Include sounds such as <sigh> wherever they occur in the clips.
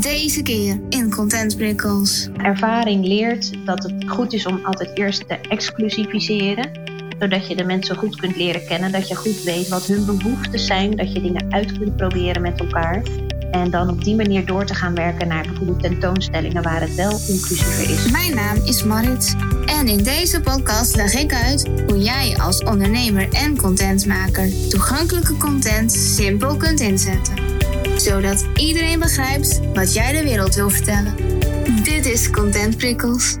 Deze keer in Content Prikkels. Ervaring leert dat het goed is om altijd eerst te exclusiviseren. Zodat je de mensen goed kunt leren kennen. Dat je goed weet wat hun behoeften zijn. Dat je dingen uit kunt proberen met elkaar. En dan op die manier door te gaan werken naar bijvoorbeeld tentoonstellingen waar het wel inclusiever is. Mijn naam is Marit. En in deze podcast leg ik uit hoe jij als ondernemer en contentmaker toegankelijke content simpel kunt inzetten. Zodat iedereen begrijpt wat jij de wereld wil vertellen. Dit is Content Prikkels.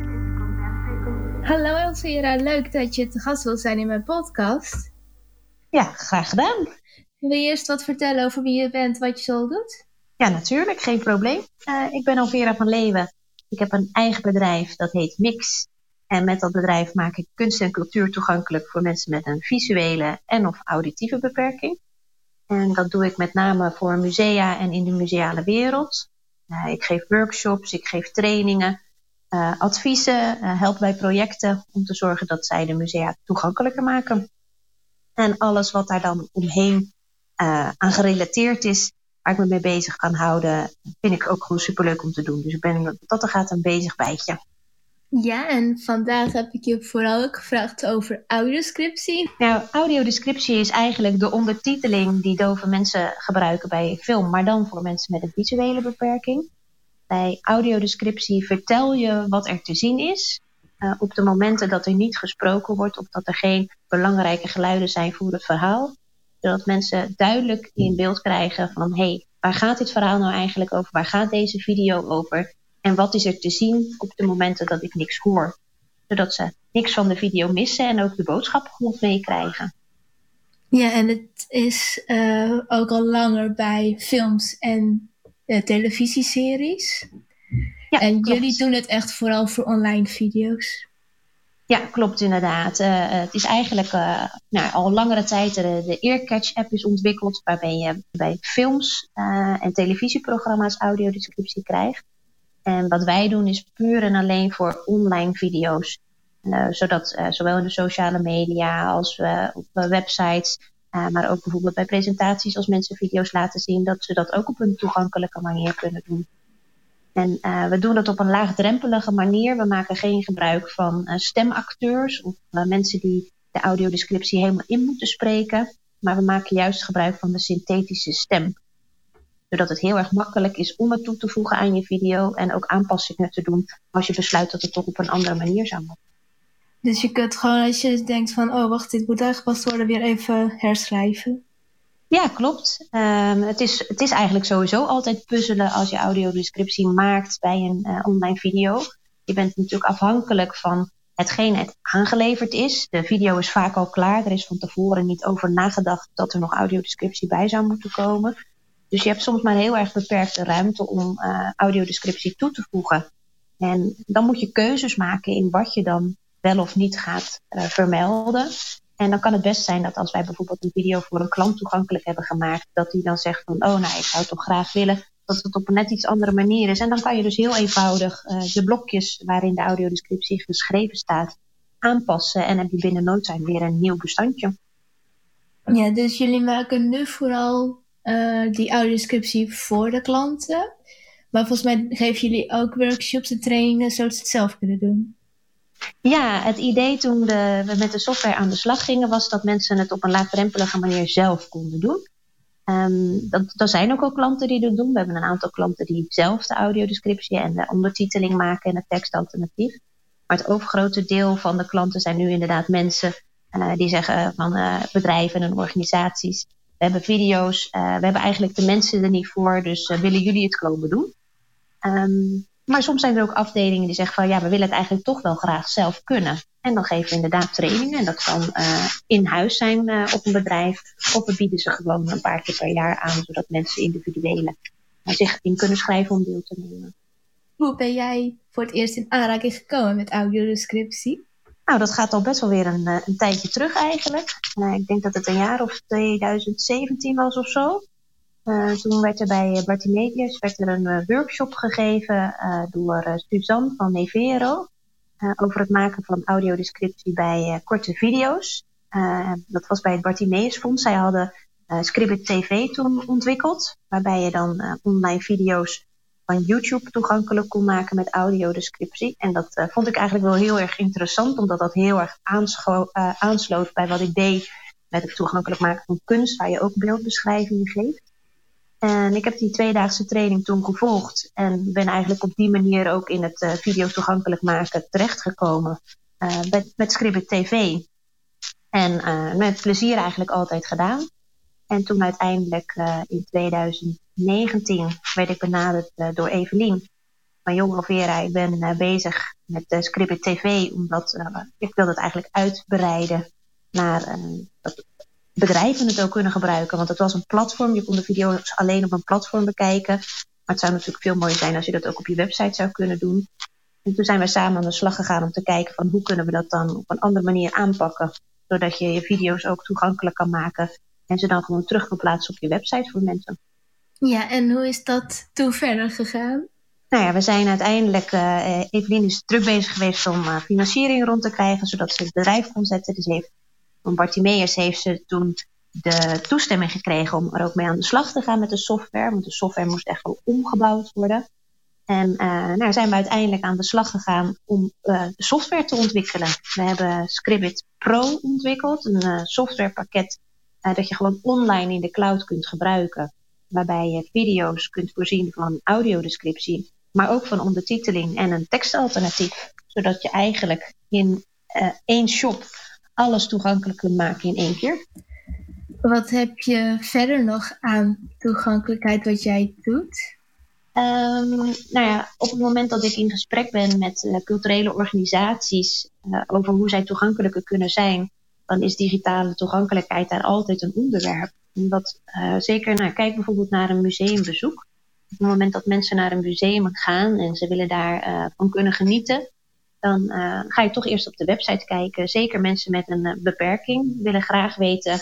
Hallo Elvira, leuk dat je te gast wilt zijn in mijn podcast. Ja, graag gedaan. Wil je eerst wat vertellen over wie je bent, wat je zo doet? Ja, natuurlijk, geen probleem. Uh, ik ben Alvera van Leeuwen. Ik heb een eigen bedrijf, dat heet Mix. En met dat bedrijf maak ik kunst en cultuur toegankelijk voor mensen met een visuele en of auditieve beperking. En dat doe ik met name voor musea en in de museale wereld. Uh, ik geef workshops, ik geef trainingen, uh, adviezen, help bij projecten om te zorgen dat zij de musea toegankelijker maken. En alles wat daar dan omheen aan gerelateerd is, waar ik me mee bezig kan houden, vind ik ook gewoon superleuk om te doen. Dus ik ben tot er gaat een bezig bijtje. Ja, en vandaag heb ik je vooral ook gevraagd over audioscriptie. Nou, audiodescriptie is eigenlijk de ondertiteling die dove mensen gebruiken bij film, maar dan voor mensen met een visuele beperking. Bij audiodescriptie vertel je wat er te zien is. Uh, op de momenten dat er niet gesproken wordt of dat er geen belangrijke geluiden zijn voor het verhaal, zodat mensen duidelijk in beeld krijgen van hé, hey, waar gaat dit verhaal nou eigenlijk over? Waar gaat deze video over? En wat is er te zien op de momenten dat ik niks hoor? Zodat ze niks van de video missen en ook de boodschap goed meekrijgen. Ja, en het is uh, ook al langer bij films en uh, televisieseries. Ja, en klopt. jullie doen het echt vooral voor online video's. Ja, klopt inderdaad. Uh, het is eigenlijk uh, nou, al langere tijd de, de Earcatch-app is ontwikkeld, waarbij je bij films uh, en televisieprogramma's audiodescriptie krijgt. En wat wij doen is puur en alleen voor online video's. zodat zowel in de sociale media als op websites, maar ook bijvoorbeeld bij presentaties als mensen video's laten zien, dat ze dat ook op een toegankelijke manier kunnen doen. En we doen dat op een laagdrempelige manier. We maken geen gebruik van stemacteurs of mensen die de audiodescriptie helemaal in moeten spreken. Maar we maken juist gebruik van de synthetische stem. Zodat het heel erg makkelijk is om het toe te voegen aan je video en ook aanpassingen te doen als je besluit dat het toch op een andere manier zou moeten. Dus je kunt gewoon als je denkt van, oh wacht, dit moet aangepast worden, weer even herschrijven. Ja, klopt. Um, het, is, het is eigenlijk sowieso altijd puzzelen als je audiodescriptie maakt bij een uh, online video. Je bent natuurlijk afhankelijk van hetgeen het aangeleverd is. De video is vaak al klaar. Er is van tevoren niet over nagedacht dat er nog audiodescriptie bij zou moeten komen. Dus je hebt soms maar heel erg beperkte ruimte om uh, audiodescriptie toe te voegen. En dan moet je keuzes maken in wat je dan wel of niet gaat uh, vermelden. En dan kan het best zijn dat als wij bijvoorbeeld een video voor een klant toegankelijk hebben gemaakt, dat die dan zegt van, oh nou, ik zou toch graag willen dat het op een net iets andere manier is. En dan kan je dus heel eenvoudig uh, de blokjes waarin de audiodescriptie geschreven staat aanpassen en heb je binnen no time weer een nieuw bestandje. Ja, dus jullie maken nu vooral uh, die audiodescriptie voor de klanten. Maar volgens mij geven jullie ook workshops en trainingen zodat ze het zelf kunnen doen. Ja, het idee toen de, we met de software aan de slag gingen, was dat mensen het op een laagdrempelige manier zelf konden doen. Um, dat, er zijn ook al klanten die dat doen. We hebben een aantal klanten die zelf de audiodescriptie en de ondertiteling maken en het tekstalternatief. Maar het overgrote deel van de klanten zijn nu inderdaad mensen uh, die zeggen van uh, bedrijven en organisaties. We hebben video's, uh, we hebben eigenlijk de mensen er niet voor, dus willen jullie het komen doen? Um, maar soms zijn er ook afdelingen die zeggen van ja, we willen het eigenlijk toch wel graag zelf kunnen. En dan geven we inderdaad trainingen. En dat kan uh, in huis zijn op een bedrijf. Of we bieden ze gewoon een paar keer per jaar aan, zodat mensen individuele zich in kunnen schrijven om deel te nemen. Hoe ben jij voor het eerst in aanraking gekomen met audiodescriptie? Nou, dat gaat al best wel weer een, een tijdje terug eigenlijk. ik denk dat het een jaar of 2017 was of zo. Uh, toen werd er bij Bartimedius werd er een workshop gegeven door Suzanne van Nevero over het maken van audiodescriptie bij korte video's. dat was bij het Bartimeus Fonds. Zij hadden Scribbit TV toen ontwikkeld, waarbij je dan online video's van YouTube toegankelijk kon maken met audiodescriptie. En dat uh, vond ik eigenlijk wel heel erg interessant, omdat dat heel erg uh, aansloot bij wat ik deed met het toegankelijk maken van kunst, waar je ook beeldbeschrijvingen geeft. En ik heb die tweedaagse training toen gevolgd en ben eigenlijk op die manier ook in het uh, video toegankelijk maken terechtgekomen met, met Scribbit TV. En met plezier eigenlijk altijd gedaan. En toen uiteindelijk in 2000 19 werd ik benaderd uh, door Evelien van Jong Vera. Ik ben uh, bezig met uh, Scribbit TV, omdat ik wil dat eigenlijk uitbreiden naar dat bedrijven het ook kunnen gebruiken. Want het was een platform, je kon de video's alleen op een platform bekijken. Maar het zou natuurlijk veel mooier zijn als je dat ook op je website zou kunnen doen. En toen zijn we samen aan de slag gegaan om te kijken van hoe kunnen we dat dan op een andere manier aanpakken. Zodat je je video's ook toegankelijk kan maken en ze dan gewoon terug kan plaatsen op je website voor mensen. Ja, en hoe is dat toen verder gegaan? Nou ja, we zijn uiteindelijk, uh, Evelien is druk bezig geweest om uh, financiering rond te krijgen, zodat ze het bedrijf kon zetten. Dus heeft, van Bartimeus heeft ze toen de toestemming gekregen om er ook mee aan de slag te gaan met de software. Want de software moest echt wel omgebouwd worden. En uh, nou zijn we uiteindelijk aan de slag gegaan om de software te ontwikkelen. We hebben Scribbit Pro ontwikkeld, een softwarepakket dat je gewoon online in de cloud kunt gebruiken waarbij je video's kunt voorzien van audiodescriptie, maar ook van ondertiteling en een tekstalternatief, zodat je eigenlijk in uh, één shop alles toegankelijk kunt maken in één keer. Wat heb je verder nog aan toegankelijkheid wat jij doet? Um, nou ja, op het moment dat ik in gesprek ben met uh, culturele organisaties uh, over hoe zij toegankelijker kunnen zijn, dan is digitale toegankelijkheid daar altijd een onderwerp omdat uh, zeker, nou, kijk bijvoorbeeld naar een museumbezoek. Op het moment dat mensen naar een museum gaan en ze willen daar uh, van kunnen genieten, dan uh, ga je toch eerst op de website kijken. Zeker mensen met een beperking willen graag weten,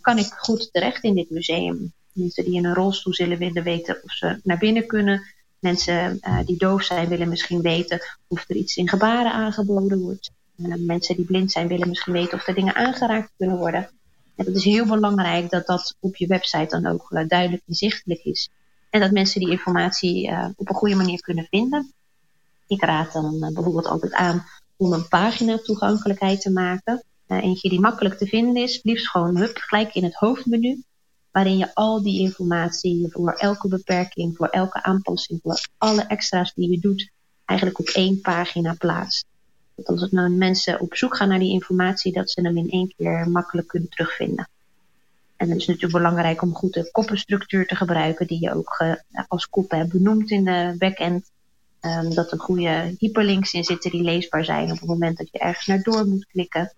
kan ik goed terecht in dit museum? Mensen die in een rolstoel zullen willen weten of ze naar binnen kunnen. Mensen die doof zijn willen misschien weten of er iets in gebaren aangeboden wordt. mensen die blind zijn willen misschien weten of er dingen aangeraakt kunnen worden. Het is heel belangrijk dat dat op je website dan ook uh, duidelijk inzichtelijk is. En dat mensen die informatie uh, op een goede manier kunnen vinden. Ik raad dan uh, bijvoorbeeld altijd aan om een pagina toegankelijkheid te maken. eentje die makkelijk te vinden is, liefst gewoon hup, gelijk in het hoofdmenu. Waarin je al die informatie voor elke beperking, voor elke aanpassing, voor alle extra's die je doet, eigenlijk op één pagina plaatst. Dat als het mensen op zoek gaan naar die informatie, dat ze hem in één keer makkelijk kunnen terugvinden. En dan is het natuurlijk belangrijk om goed de koppenstructuur te gebruiken, die je ook uh, als koppen hebt benoemd in de backend. Um, dat er goede hyperlinks in zitten die leesbaar zijn op het moment dat je ergens naar door moet klikken.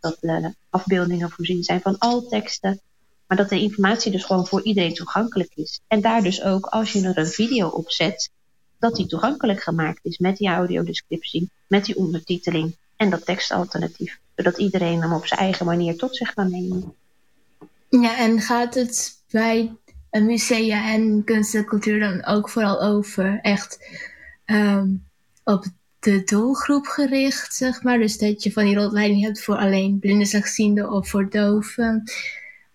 Dat de afbeeldingen voorzien zijn van teksten, Maar dat de informatie dus gewoon voor iedereen toegankelijk is. En daar dus ook, als je er een video op zet, dat die toegankelijk gemaakt is met die audiodescriptie, met die ondertiteling en dat tekstalternatief. Zodat iedereen hem op zijn eigen manier tot zich kan nemen. Ja, en gaat het bij musea en kunst en cultuur dan ook vooral over echt um, op de doelgroep gericht, zeg maar? Dus dat je van die rondleiding hebt voor alleen blinde slechtzienden of voor doven.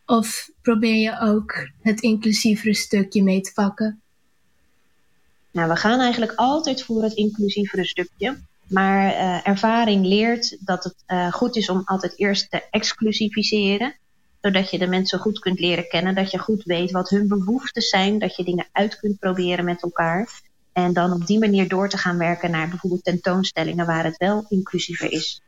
Of probeer je ook het inclusievere stukje mee te pakken? Nou, we gaan eigenlijk altijd voor het inclusievere stukje. Maar uh, ervaring leert dat het uh, goed is om altijd eerst te exclusiviseren. Zodat je de mensen goed kunt leren kennen. Dat je goed weet wat hun behoeftes zijn. Dat je dingen uit kunt proberen met elkaar. En dan op die manier door te gaan werken naar bijvoorbeeld tentoonstellingen waar het wel inclusiever is.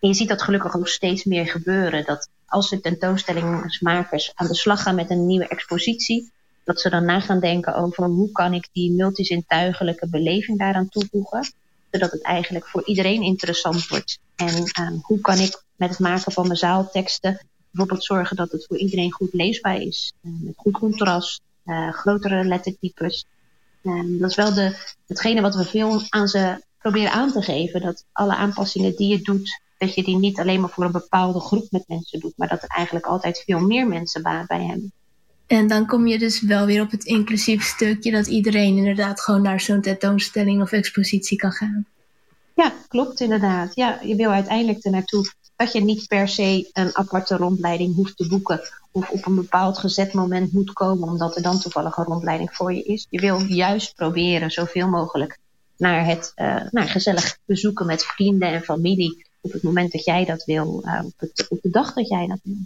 En je ziet dat gelukkig ook steeds meer gebeuren. Dat als de tentoonstellingsmakers aan de slag gaan met een nieuwe expositie, dat ze dan na gaan denken over hoe kan ik die multizintuigelijke beleving daaraan toevoegen. Zodat het eigenlijk voor iedereen interessant wordt. En uh, hoe kan ik met het maken van mijn zaalteksten bijvoorbeeld zorgen dat het voor iedereen goed leesbaar is. Uh, met goed contrast, uh, grotere lettertypes. Ehm, dat is wel de, hetgene wat we veel aan ze proberen aan te geven. Dat alle aanpassingen die je doet, dat je die niet alleen maar voor een bepaalde groep met mensen doet. Maar dat er eigenlijk altijd veel meer mensen baat bij hebben. En dan kom je dus wel weer op het inclusief stukje dat iedereen inderdaad gewoon naar zo'n tentoonstelling of expositie kan gaan. Ja, klopt inderdaad. Ja, je wil uiteindelijk er naartoe dat je niet per se een aparte rondleiding hoeft te boeken of op een bepaald gezet moment moet komen omdat er dan toevallig een rondleiding voor je is. Je wil juist proberen zoveel mogelijk naar het uh, naar gezellig bezoeken met vrienden en familie op het moment dat jij dat wil, uh, op, het, op, de dag dat jij dat wil.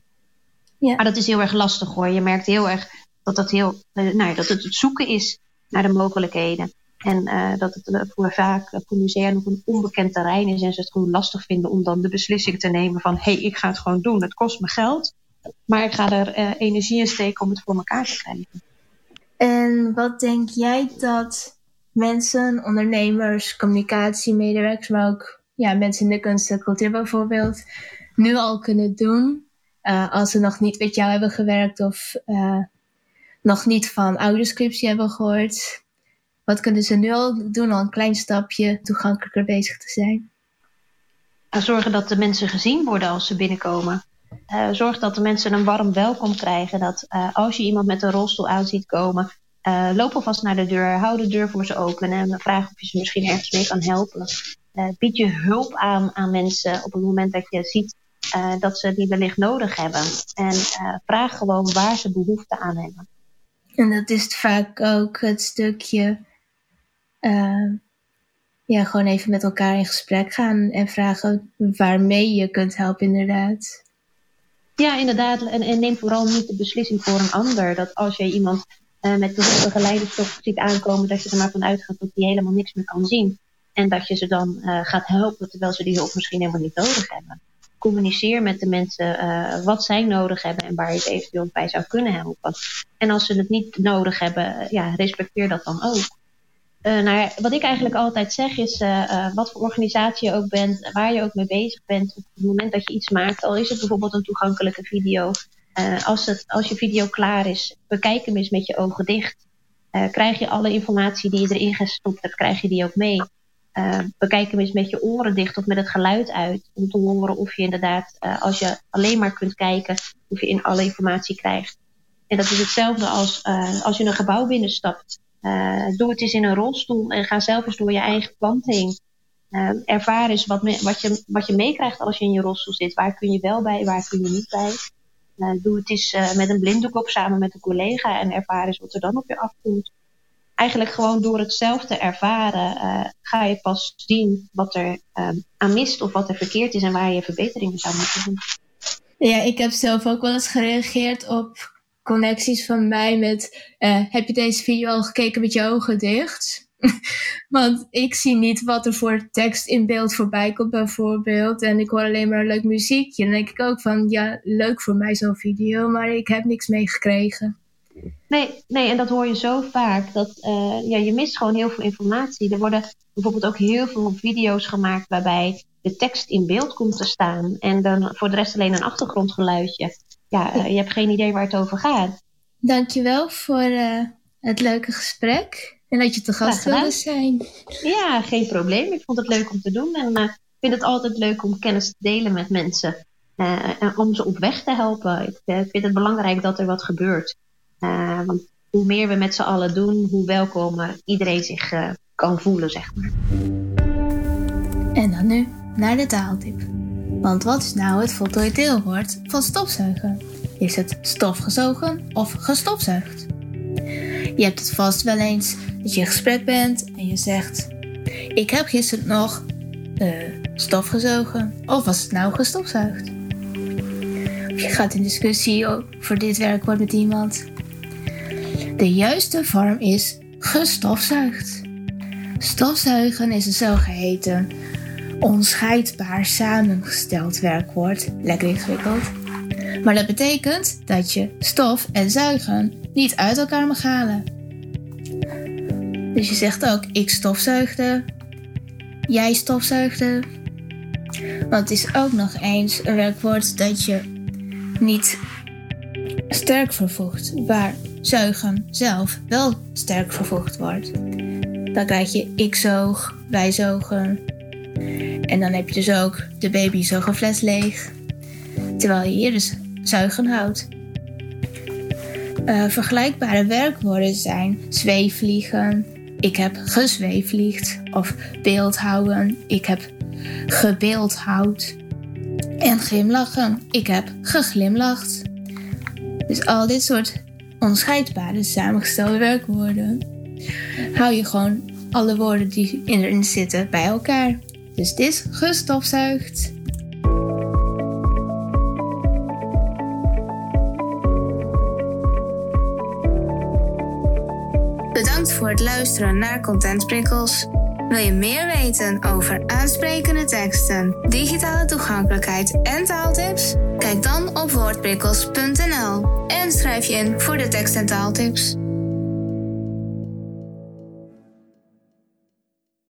Ja. Maar dat is heel erg lastig hoor. Je merkt heel erg dat, dat, heel, uh, nou, dat het het zoeken is naar de mogelijkheden. En dat het voor vaak voor musea nog een onbekend terrein is en ze het gewoon lastig vinden om dan de beslissing te nemen van hé, hey, ik ga het gewoon doen, het kost me geld. Maar ik ga er energie in steken om het voor elkaar te krijgen. En wat denk jij dat mensen, ondernemers, communicatiemedewerkers, maar ook ja, mensen in de kunst en cultuur bijvoorbeeld, nu al kunnen doen uh, als ze nog niet met jou hebben gewerkt of uh, nog niet van audioscriptie hebben gehoord? Wat kunnen ze nu al doen al een klein stapje toegankelijker bezig te zijn? Zorgen dat de mensen gezien worden als ze binnenkomen. Zorg dat de mensen een warm welkom krijgen. Dat als je iemand met een rolstoel aan ziet komen, loop alvast naar de deur, hou de deur voor ze open en vraag of je ze misschien ergens mee kan helpen. Bied je hulp aan aan mensen op het moment dat je ziet uh, dat ze die wellicht nodig hebben. En vraag gewoon waar ze behoefte aan hebben. En dat is vaak ook het stukje, ja, gewoon even met elkaar in gesprek gaan en vragen waarmee je kunt helpen, inderdaad. Ja, inderdaad. En, en neem vooral niet de beslissing voor een ander. Dat als je iemand met de begeleiderstof ziet aankomen, dat je er maar van uitgaat dat die helemaal niks meer kan zien. En dat je ze dan gaat helpen terwijl ze die hulp misschien helemaal niet nodig hebben. Communiceer met de mensen uh, wat zij nodig hebben en waar je ze eventueel bij zou kunnen helpen. En als ze het niet nodig hebben, ja, respecteer dat dan ook. nou ja, wat ik eigenlijk altijd zeg is, wat voor organisatie je ook bent, waar je ook mee bezig bent, op het moment dat je iets maakt, al is het bijvoorbeeld een toegankelijke video, als, het, als je video klaar is, bekijk hem eens met je ogen dicht. Krijg je alle informatie die je erin gestopt hebt, krijg je die ook mee. Uh, bekijk hem eens met je oren dicht of met het geluid uit. Om te horen of je inderdaad, als je alleen maar kunt kijken, of je in alle informatie krijgt. En dat is hetzelfde als als je een gebouw binnenstapt. doe het eens in een rolstoel en ga zelf eens door je eigen plant heen. ervaar eens wat, wat, je, wat je meekrijgt als je in je rolstoel zit. Waar kun je wel bij, waar kun je niet bij. Doe het eens met een blinddoek op samen met een collega en ervaar eens wat er dan op je afkomt. Eigenlijk gewoon door het zelf te ervaren uh, ga je pas zien wat er aan mist of wat er verkeerd is en waar je verbeteringen zou moeten doen. Ja, ik heb zelf ook wel eens gereageerd op connecties van mij met heb je deze video al gekeken met je ogen dicht? <laughs> Want ik zie niet wat er voor tekst in beeld voorbij komt, bijvoorbeeld. En ik hoor alleen maar een leuk muziekje. Dan denk ik ook van, ja, leuk voor mij zo'n video, maar ik heb niks meegekregen. Nee, nee, en dat hoor je zo vaak. Dat, uh, ja, je mist gewoon heel veel informatie. Er worden bijvoorbeeld ook heel veel video's gemaakt waarbij de tekst in beeld komt te staan. En dan voor de rest alleen een achtergrondgeluidje. Ja, uh, je hebt geen idee waar het over gaat. Dankjewel voor uh, het leuke gesprek. En dat je te gast wilde zijn. Ja, geen probleem. Ik vond het leuk om te doen. En ik vind het altijd leuk om kennis te delen met mensen. En om ze op weg te helpen. Ik vind het belangrijk dat er wat gebeurt. Want hoe meer we met z'n allen doen, hoe welkom iedereen zich kan voelen, zeg maar. En dan nu naar de taaltip. Want wat is nou het voltooid deelwoord van stofzuigen? Is het stofgezogen of gestofzuigd? Je hebt het vast wel eens dat je in gesprek bent en je zegt: Ik heb gisteren nog uh, stof gezogen. Of was het nou gestofzuigd? Of je gaat in discussie over dit werkwoord met iemand. De juiste vorm is gestofzuigd. Stofzuigen is een zogeheten onscheidbaar samengesteld werkwoord. Lekker ingewikkeld. Maar dat betekent dat je stof en zuigen niet uit elkaar mag halen. Dus je zegt ook, ik stofzuigde, jij stofzuigde. Want het is ook nog eens een werkwoord dat je niet sterk vervoegt, waar zuigen zelf wel sterk vervoegd wordt. Dan krijg je ik zoog, wij zogen. En dan heb je dus ook de baby zoog leeg. Terwijl je hier dus zuigen houdt. Uh, vergelijkbare werkwoorden zijn zweefvliegen, ik heb gezweefvliegd, of beeldhouden, ik heb gebeeldhouwd. En glimlachen. Ik heb geglimlacht. Dus al dit soort onscheidbare samengestelde werkwoorden hou je gewoon alle woorden die erin zitten bij elkaar. Dus dit is gestofzuigd. Bedankt voor het luisteren naar Content. Wil je meer weten over aansprekende teksten, digitale toegankelijkheid en taaltips? Kijk dan op woordprikkels.nl en schrijf je in voor de tekst- en taaltips.